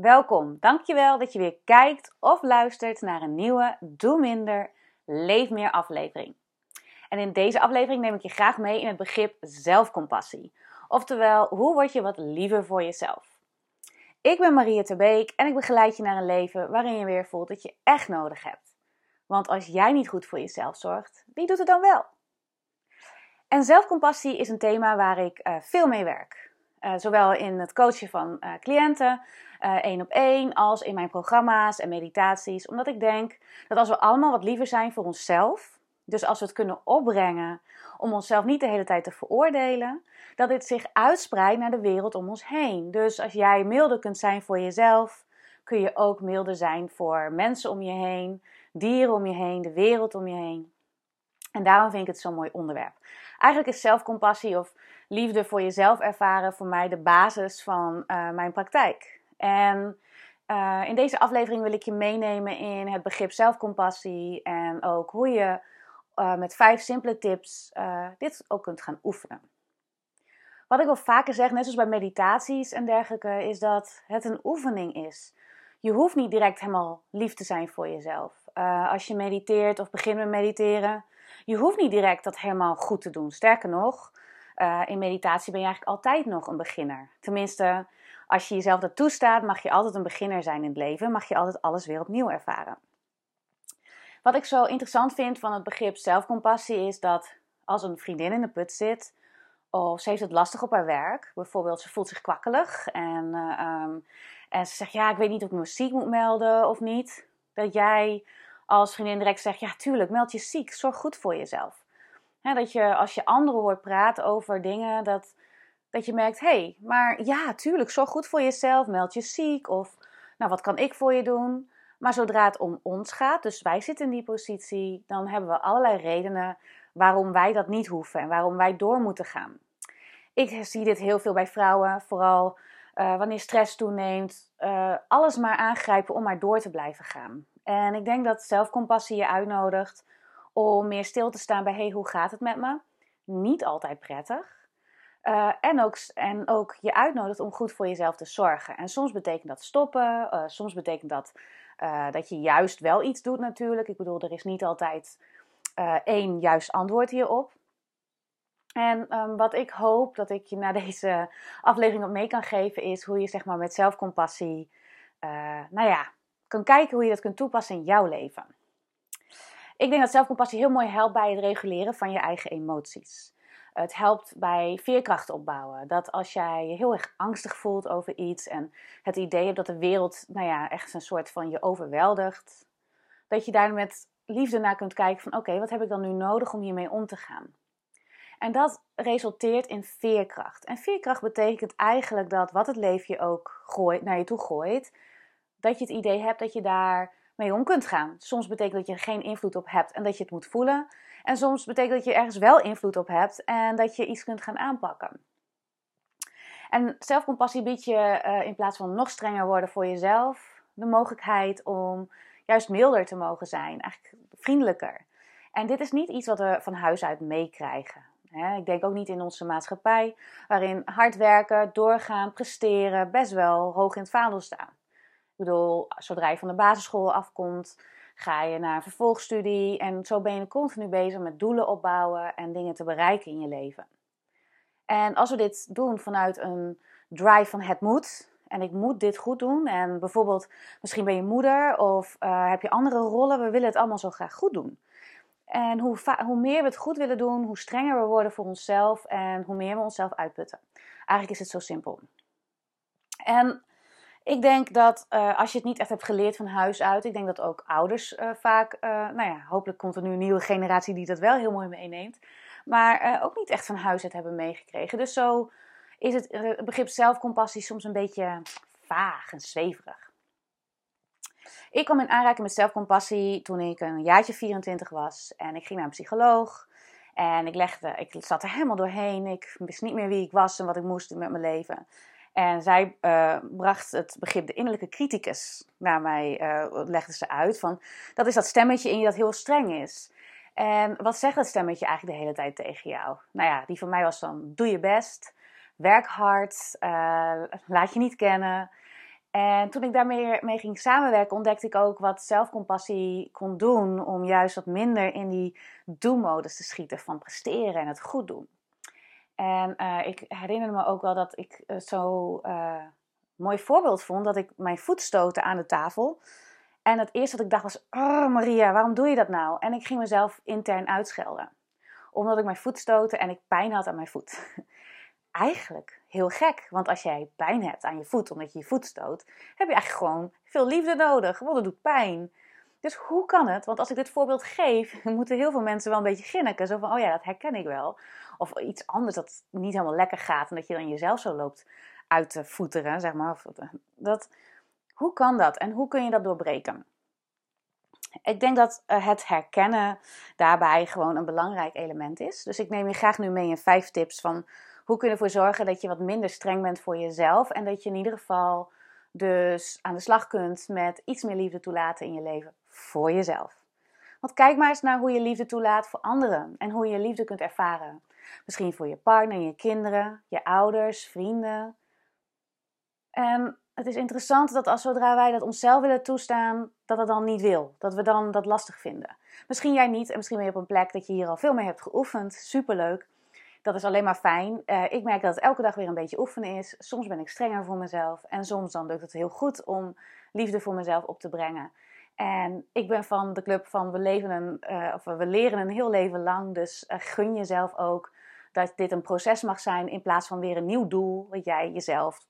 Welkom, dankjewel dat je weer kijkt of luistert naar een nieuwe Doe Minder, Leef Meer aflevering. En in deze aflevering neem ik je graag mee in het begrip zelfcompassie. Oftewel, hoe word je wat liever voor jezelf? Ik ben Maria Terbeek en ik begeleid je naar een leven waarin je weer voelt dat je echt nodig hebt. Want als jij niet goed voor jezelf zorgt, wie doet het dan wel? En zelfcompassie is een thema waar ik uh, veel mee werk. Uh, zowel in het coachen van uh, cliënten, één op één, als in mijn programma's en meditaties. Omdat ik denk dat als we allemaal wat liever zijn voor onszelf, dus als we het kunnen opbrengen om onszelf niet de hele tijd te veroordelen, dat dit zich uitspreidt naar de wereld om ons heen. Dus als jij milder kunt zijn voor jezelf, kun je ook milder zijn voor mensen om je heen, dieren om je heen, de wereld om je heen. En daarom vind ik het zo'n mooi onderwerp. Eigenlijk is zelfcompassie of liefde voor jezelf ervaren voor mij de basis van uh, mijn praktijk. En uh, in deze aflevering wil ik je meenemen in het begrip zelfcompassie en ook hoe je uh, met vijf simpele tips dit ook kunt gaan oefenen. Wat ik wel vaker zeg, net zoals bij meditaties en dergelijke, is dat het een oefening is. Je hoeft niet direct helemaal lief te zijn voor jezelf. als je mediteert of begint met mediteren, je hoeft niet direct dat helemaal goed te doen. Sterker nog, in meditatie ben je eigenlijk altijd nog een beginner. Tenminste, als je jezelf dat toestaat, mag je altijd een beginner zijn in het leven. Mag je altijd alles weer opnieuw ervaren. Wat ik zo interessant vind van het begrip zelfcompassie is dat als een vriendin in de put zit, of ze heeft het lastig op haar werk, bijvoorbeeld ze voelt zich kwakkelig en, uh, um, en ze zegt ja, ik weet niet of ik me ziek moet melden of niet. Dat jij als vriendin direct zegt: Ja, tuurlijk, meld je ziek. Zorg goed voor jezelf. dat je als je anderen hoort praten over dingen, dat, dat je merkt: hé, hey, maar ja, tuurlijk, zorg goed voor jezelf. Meld je ziek. Of nou, wat kan ik voor je doen? Maar zodra het om ons gaat, dus wij zitten in die positie, dan hebben we allerlei redenen waarom wij dat niet hoeven en waarom wij door moeten gaan. Ik zie dit heel veel bij vrouwen, vooral uh, wanneer stress toeneemt. Uh, alles maar aangrijpen om maar door te blijven gaan. En ik denk dat zelfcompassie je uitnodigt om meer stil te staan bij: hey, hoe gaat het met me? Niet altijd prettig. Uh, en, ook, en ook je uitnodigt om goed voor jezelf te zorgen. En soms betekent dat stoppen, uh, soms betekent dat uh, dat je juist wel iets doet, natuurlijk. Ik bedoel, er is niet altijd één juist antwoord hierop. En um, wat ik hoop dat ik je na deze aflevering op mee kan geven, is hoe je zeg maar met zelfcompassie, nou ja, kan kijken hoe je dat kunt toepassen in jouw leven. Ik denk dat zelfcompassie heel mooi helpt bij het reguleren van je eigen emoties. Het helpt bij veerkracht opbouwen. Dat als jij je heel erg angstig voelt over iets en het idee hebt dat de wereld, nou ja, echt een soort van je overweldigt, dat je daar met liefde naar kunt kijken van oké, wat heb ik dan nu nodig om hiermee om te gaan? En dat resulteert in veerkracht. En veerkracht betekent eigenlijk dat wat het leven je ook gooit, naar je toe gooit, dat je het idee hebt dat je daar mee om kunt gaan. Soms betekent dat je er geen invloed op hebt en dat je het moet voelen. En soms betekent dat je ergens wel invloed op hebt en dat je iets kunt gaan aanpakken. En zelfcompassie biedt je uh, in plaats van nog strenger worden voor jezelf, de mogelijkheid om juist milder te mogen zijn, eigenlijk vriendelijker. En dit is niet iets wat we van huis uit meekrijgen. Ik denk ook niet in onze maatschappij, waarin hard werken, doorgaan, presteren best wel hoog in het vaandel staan. Ik bedoel, zodra je van de basisschool afkomt, ga je naar vervolgstudie en zo ben je continu bezig met doelen opbouwen en dingen te bereiken in je leven. En als we dit doen vanuit een drive van het moet, en ik moet dit goed doen, en bijvoorbeeld misschien ben je moeder of uh, heb je andere rollen, we willen het allemaal zo graag goed doen. En hoe, hoe meer we het goed willen doen, hoe strenger we worden voor onszelf en hoe meer we onszelf uitputten. Eigenlijk is het zo simpel. En ik denk dat uh, als je het niet echt hebt geleerd van huis uit, ik denk dat ook ouders uh, vaak, uh, nou ja, hopelijk komt er nu een nieuwe generatie die dat wel heel mooi meeneemt, maar ook niet echt van huis uit hebben meegekregen. Dus zo is het begrip zelfcompassie soms een beetje vaag en zweverig. Ik kwam in aanraking met zelfcompassie toen ik een jaartje 24 was en ik ging naar een psycholoog. En ik, legde, ik zat er helemaal doorheen. Ik wist niet meer wie ik was en wat ik moest met mijn leven. En zij uh, bracht het begrip de innerlijke criticus naar mij, uh, legde ze uit. Van, dat is dat stemmetje in je dat heel streng is. En wat zegt dat stemmetje eigenlijk de hele tijd tegen jou? Nou ja, die van mij was dan: doe je best, werk hard, uh, laat je niet kennen. En toen ik daarmee mee ging samenwerken, ontdekte ik ook wat zelfcompassie kon doen om juist wat minder in die do-modus te schieten van presteren en het goed doen. En uh, ik herinner me ook wel dat ik uh, zo uh, mooi voorbeeld vond dat ik mijn voet stootte aan de tafel. En het eerste wat ik dacht was: Oh Maria, waarom doe je dat nou? En ik ging mezelf intern uitschelden. Omdat ik mijn voet stootte en ik pijn had aan mijn voet. Eigenlijk heel gek, want als jij pijn hebt aan je voet omdat je je voet stoot, heb je eigenlijk gewoon veel liefde nodig, want het doet pijn. Dus hoe kan het? Want als ik dit voorbeeld geef, moeten heel veel mensen wel een beetje ginniken. Zo van, oh ja, dat herken ik wel. Of iets anders dat niet helemaal lekker gaat en dat je dan jezelf zo loopt uit te voeteren, zeg maar. Dat, hoe kan dat en hoe kun je dat doorbreken? Ik denk dat eh, het herkennen daarbij gewoon een belangrijk element is. Dus ik neem je graag nu mee in vijf tips van hoe kun je ervoor zorgen dat je wat minder streng bent voor jezelf en dat je in ieder geval dus aan de slag kunt met iets meer liefde toelaten in je leven voor jezelf. Want kijk maar eens naar hoe je liefde toelaat voor anderen en hoe je liefde kunt ervaren. Misschien voor je partner, je kinderen, je ouders, vrienden. En het is interessant dat als zodra wij dat onszelf willen toestaan, dat het dan niet wil. Dat we dan dat lastig vinden. Misschien jij niet en misschien ben je op een plek dat je hier al veel mee hebt geoefend. Superleuk. Dat is alleen maar fijn. Uh, ik merk dat het elke dag weer een beetje oefenen is. Soms ben ik strenger voor mezelf. En soms dan lukt het heel goed om liefde voor mezelf op te brengen. En ik ben van de club van we, leven een, uh, of we leren een heel leven lang. Dus uh, gun jezelf ook dat dit een proces mag zijn in plaats van weer een nieuw doel wat jij jezelf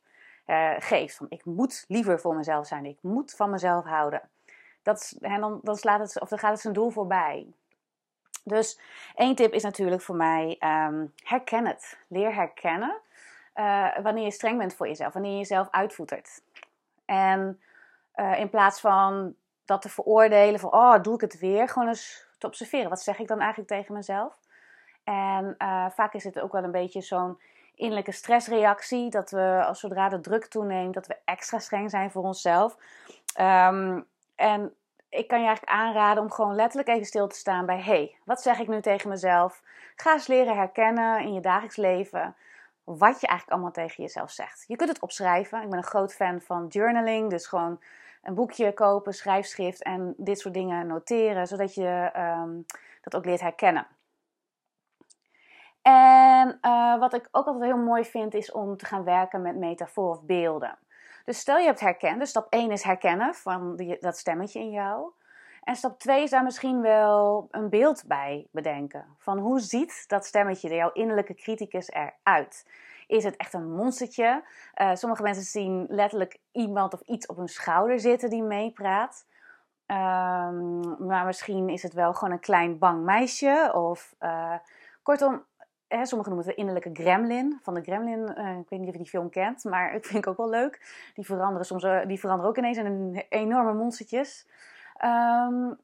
geeft. Van ik moet liever voor mezelf zijn. Ik moet van mezelf houden. Dat en dan, dan, slaat het, of dan gaat het zijn doel voorbij. Dus één tip is natuurlijk voor mij: um, herken het. Leer herkennen uh, wanneer je streng bent voor jezelf, wanneer je jezelf uitvoetert. En uh, in plaats van dat te veroordelen van, oh, doe ik het weer, gewoon eens te observeren. Wat zeg ik dan eigenlijk tegen mezelf? En uh, vaak is het ook wel een beetje zo'n innerlijke stressreactie, dat we als zodra de druk toeneemt, dat we extra streng zijn voor onszelf. Um, en ik kan je eigenlijk aanraden om gewoon letterlijk even stil te staan bij: hey, wat zeg ik nu tegen mezelf? Ga eens leren herkennen in je dagelijks leven wat je eigenlijk allemaal tegen jezelf zegt. Je kunt het opschrijven. Ik ben een groot fan van journaling, dus gewoon een boekje kopen, schrijfschrift en dit soort dingen noteren, zodat je um, dat ook leert herkennen. En uh, wat ik ook altijd heel mooi vind, is om te gaan werken met metafoor of beelden. Dus stel je hebt herkend, dus stap 1 is herkennen van die, dat stemmetje in jou. En stap 2 is daar misschien wel een beeld bij bedenken. Van hoe ziet dat stemmetje, jouw innerlijke criticus, eruit? Is het echt een monstertje? Uh, sommige mensen zien letterlijk iemand of iets op hun schouder zitten die meepraat. Um, maar misschien is het wel gewoon een klein bang meisje. Of uh, kortom, sommigen noemen het de innerlijke gremlin. Van de gremlin, uh, ik weet niet of je die film kent, maar ik vind ik ook wel leuk. Die veranderen soms die veranderen ook ineens in enorme monstertjes. Um,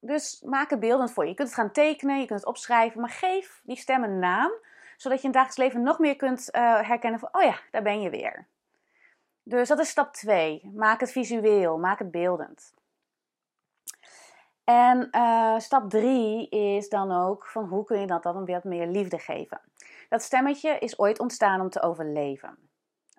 dus maak het beeldend voor je. Je kunt het gaan tekenen, je kunt het opschrijven, maar geef die stem een naam, zodat je in het dagelijks leven nog meer kunt uh, herkennen van, oh ja, daar ben je weer. Dus dat is stap 2. Maak het visueel, maak het beeldend. En uh, stap 3 is dan ook van hoe kun je dat dan weer meer liefde geven. Dat stemmetje is ooit ontstaan om te overleven.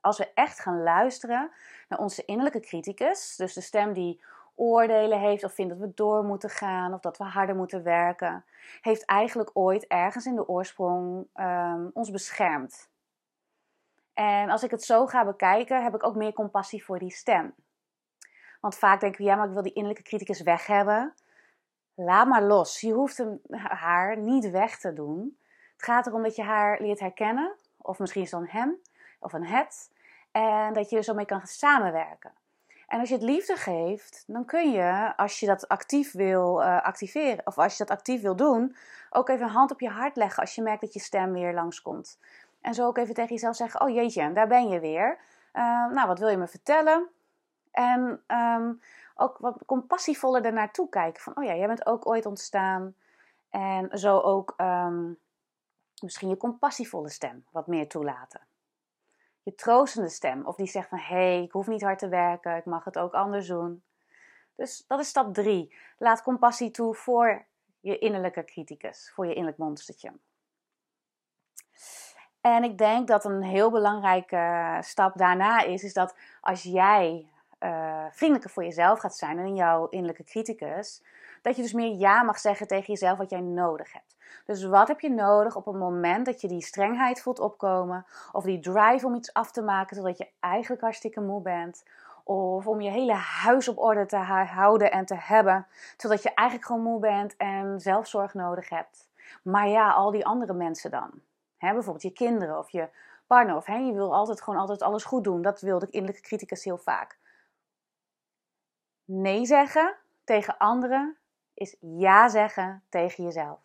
Als we echt gaan luisteren naar onze innerlijke criticus, dus de stem die oordelen heeft of vindt dat we door moeten gaan of dat we harder moeten werken, heeft eigenlijk ooit ergens in de oorsprong um, ons beschermd. En als ik het zo ga bekijken, heb ik ook meer compassie voor die stem. Want vaak denken we, ja, maar ik wil die innerlijke criticus weg hebben. Laat maar los. Je hoeft hem, haar niet weg te doen. Het gaat erom dat je haar leert herkennen, of misschien is het hem of een het, en dat je er zo mee kan samenwerken. En als je het liefde geeft, dan kun je, als je dat actief wil uh, activeren, of als je dat actief wil doen, ook even een hand op je hart leggen als je merkt dat je stem weer langskomt. En zo ook even tegen jezelf zeggen: Oh jeetje, daar ben je weer. Uh, nou, wat wil je me vertellen? En um, ook wat compassievoller ernaartoe kijken. Van, oh ja, jij bent ook ooit ontstaan. En zo ook um, misschien je compassievolle stem wat meer toelaten je troostende stem. Of die zegt van hé, hey, ik hoef niet hard te werken, ik mag het ook anders doen. Dus dat is stap drie. Laat compassie toe voor je innerlijke criticus, voor je innerlijk monstertje. En ik denk dat een heel belangrijke stap daarna is, is dat als jij uh, vriendelijker voor jezelf gaat zijn en jouw innerlijke criticus, dat je dus meer ja mag zeggen tegen jezelf wat jij nodig hebt. Dus wat heb je nodig op het moment dat je die strengheid voelt opkomen, of die drive om iets af te maken zodat je eigenlijk hartstikke moe bent, of om je hele huis op orde te houden en te hebben, zodat je eigenlijk gewoon moe bent en zelfzorg nodig hebt. Maar ja, al die andere mensen dan. Hè, bijvoorbeeld je kinderen of je partner. Of hè, je wil altijd gewoon altijd alles goed doen. Dat wil de innerlijke criticus heel vaak. Nee zeggen tegen anderen is ja zeggen tegen jezelf.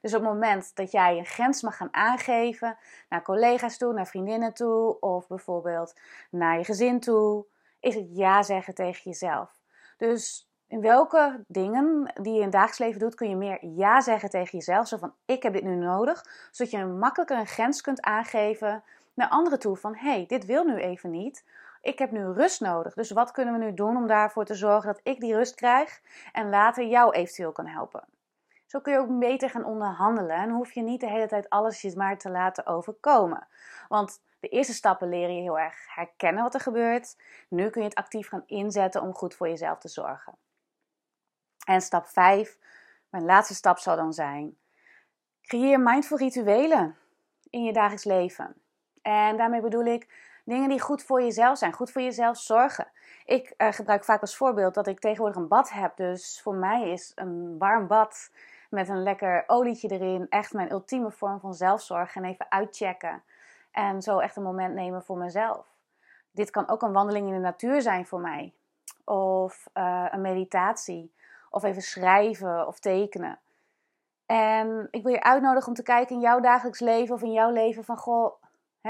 Dus op het moment dat jij een grens mag gaan aangeven naar collega's toe, naar vriendinnen toe of bijvoorbeeld naar je gezin toe, is het ja zeggen tegen jezelf. Dus in welke dingen die je in het dagelijks leven doet, kun je meer ja zeggen tegen jezelf. Zo van, ik heb dit nu nodig. Zodat je makkelijker een grens kunt aangeven naar anderen toe. Van, hé, hey, dit wil nu even niet. Ik heb nu rust nodig. Dus wat kunnen we nu doen om daarvoor te zorgen dat ik die rust krijg en later jou eventueel kan helpen? Zo kun je ook beter gaan onderhandelen en hoef je niet de hele tijd alles je maar te laten overkomen. Want de eerste stappen leren je heel erg herkennen wat er gebeurt. Nu kun je het actief gaan inzetten om goed voor jezelf te zorgen. En stap 5, mijn laatste stap zal dan zijn: creëer mindful rituelen in je dagelijks leven. En daarmee bedoel ik dingen die goed voor jezelf zijn, goed voor jezelf zorgen. Ik uh, gebruik vaak als voorbeeld dat ik tegenwoordig een bad heb. Dus voor mij is een warm bad met een lekker olietje erin echt mijn ultieme vorm van zelfzorg. En even uitchecken. En zo echt een moment nemen voor mezelf. Dit kan ook een wandeling in de natuur zijn voor mij. Of uh, een meditatie of even schrijven of tekenen. En ik wil je uitnodigen om te kijken in jouw dagelijks leven of in jouw leven van goh,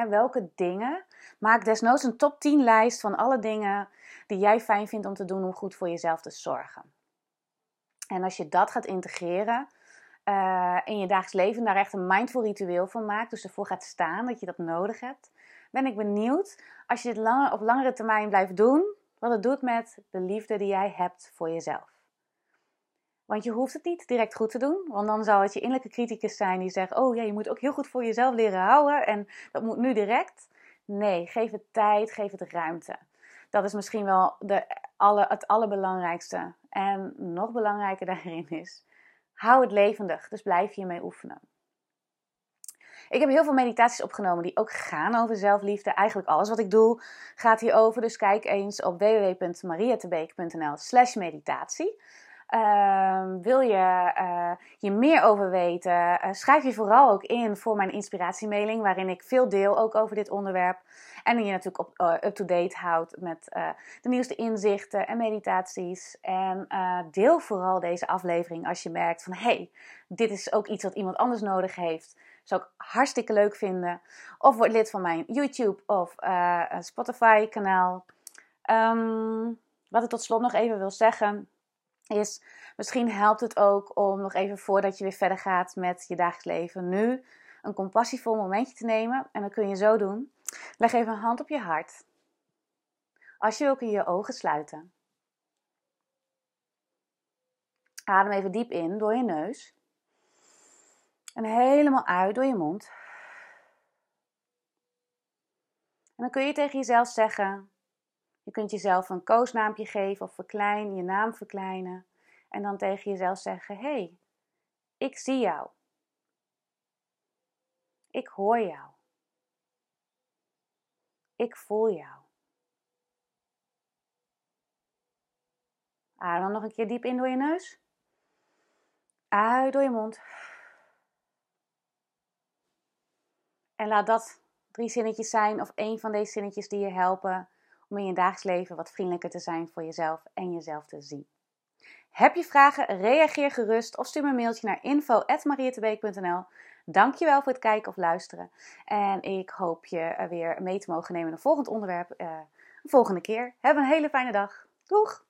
welke dingen. Maak desnoods een top 10 lijst van alle dingen die jij fijn vindt om te doen om goed voor jezelf te zorgen. En als je dat gaat integreren uh, in je dagelijks leven, daar echt een mindful ritueel van maakt, dus ervoor gaat staan dat je dat nodig hebt, ben ik benieuwd als je dit op langere termijn blijft doen, wat het doet met de liefde die jij hebt voor jezelf. Want je hoeft het niet direct goed te doen. Want dan zou het je innerlijke criticus zijn die zegt: Oh ja, je moet ook heel goed voor jezelf leren houden. En dat moet nu direct. Nee, geef het tijd, geef het ruimte. Dat is misschien wel de, alle, het allerbelangrijkste. En nog belangrijker daarin is: hou het levendig. Dus blijf hiermee oefenen. Ik heb heel veel meditaties opgenomen die ook gaan over zelfliefde. Eigenlijk alles wat ik doe gaat hierover. Dus kijk eens op www.mariatebeek.nl/slash meditatie. Ehm, wil je uh, hier meer over weten? Uh, schrijf je vooral ook in voor mijn inspiratiemailing, waarin ik veel deel ook over dit onderwerp. En je natuurlijk op, uh, up-to-date houdt met de nieuwste inzichten en meditaties. En deel vooral deze aflevering als je merkt van hey, dit is ook iets wat iemand anders nodig heeft. Zou ik hartstikke leuk vinden. Of word lid van mijn YouTube of Spotify kanaal. Um, wat ik tot slot nog even wil zeggen is misschien helpt het ook om nog even voordat je weer verder gaat met je dagelijks leven, nu een compassievol momentje te nemen. En dat kun je zo doen. Leg even een hand op je hart. Als je wil kun je je ogen sluiten. Adem even diep in door je neus. En helemaal uit door je mond. En dan kun je tegen jezelf zeggen: je kunt jezelf een koosnaampje geven of verkleinen, je naam verkleinen. En dan tegen jezelf zeggen: Hé, hey, ik zie jou. Ik hoor jou. Ik voel jou. Adem nog een keer diep in door je neus. Uit door je mond. En laat dat drie zinnetjes zijn of één van deze zinnetjes die je helpen om in je dagelijks leven wat vriendelijker te zijn voor jezelf en jezelf te zien. Heb je vragen? Reageer gerust of stuur me een mailtje naar info.mariettebeek.nl. Dankjewel voor het kijken of luisteren. En ik hoop je weer mee te mogen nemen in een volgend onderwerp. Uh, een volgende keer. Heb een hele fijne dag. Doeg!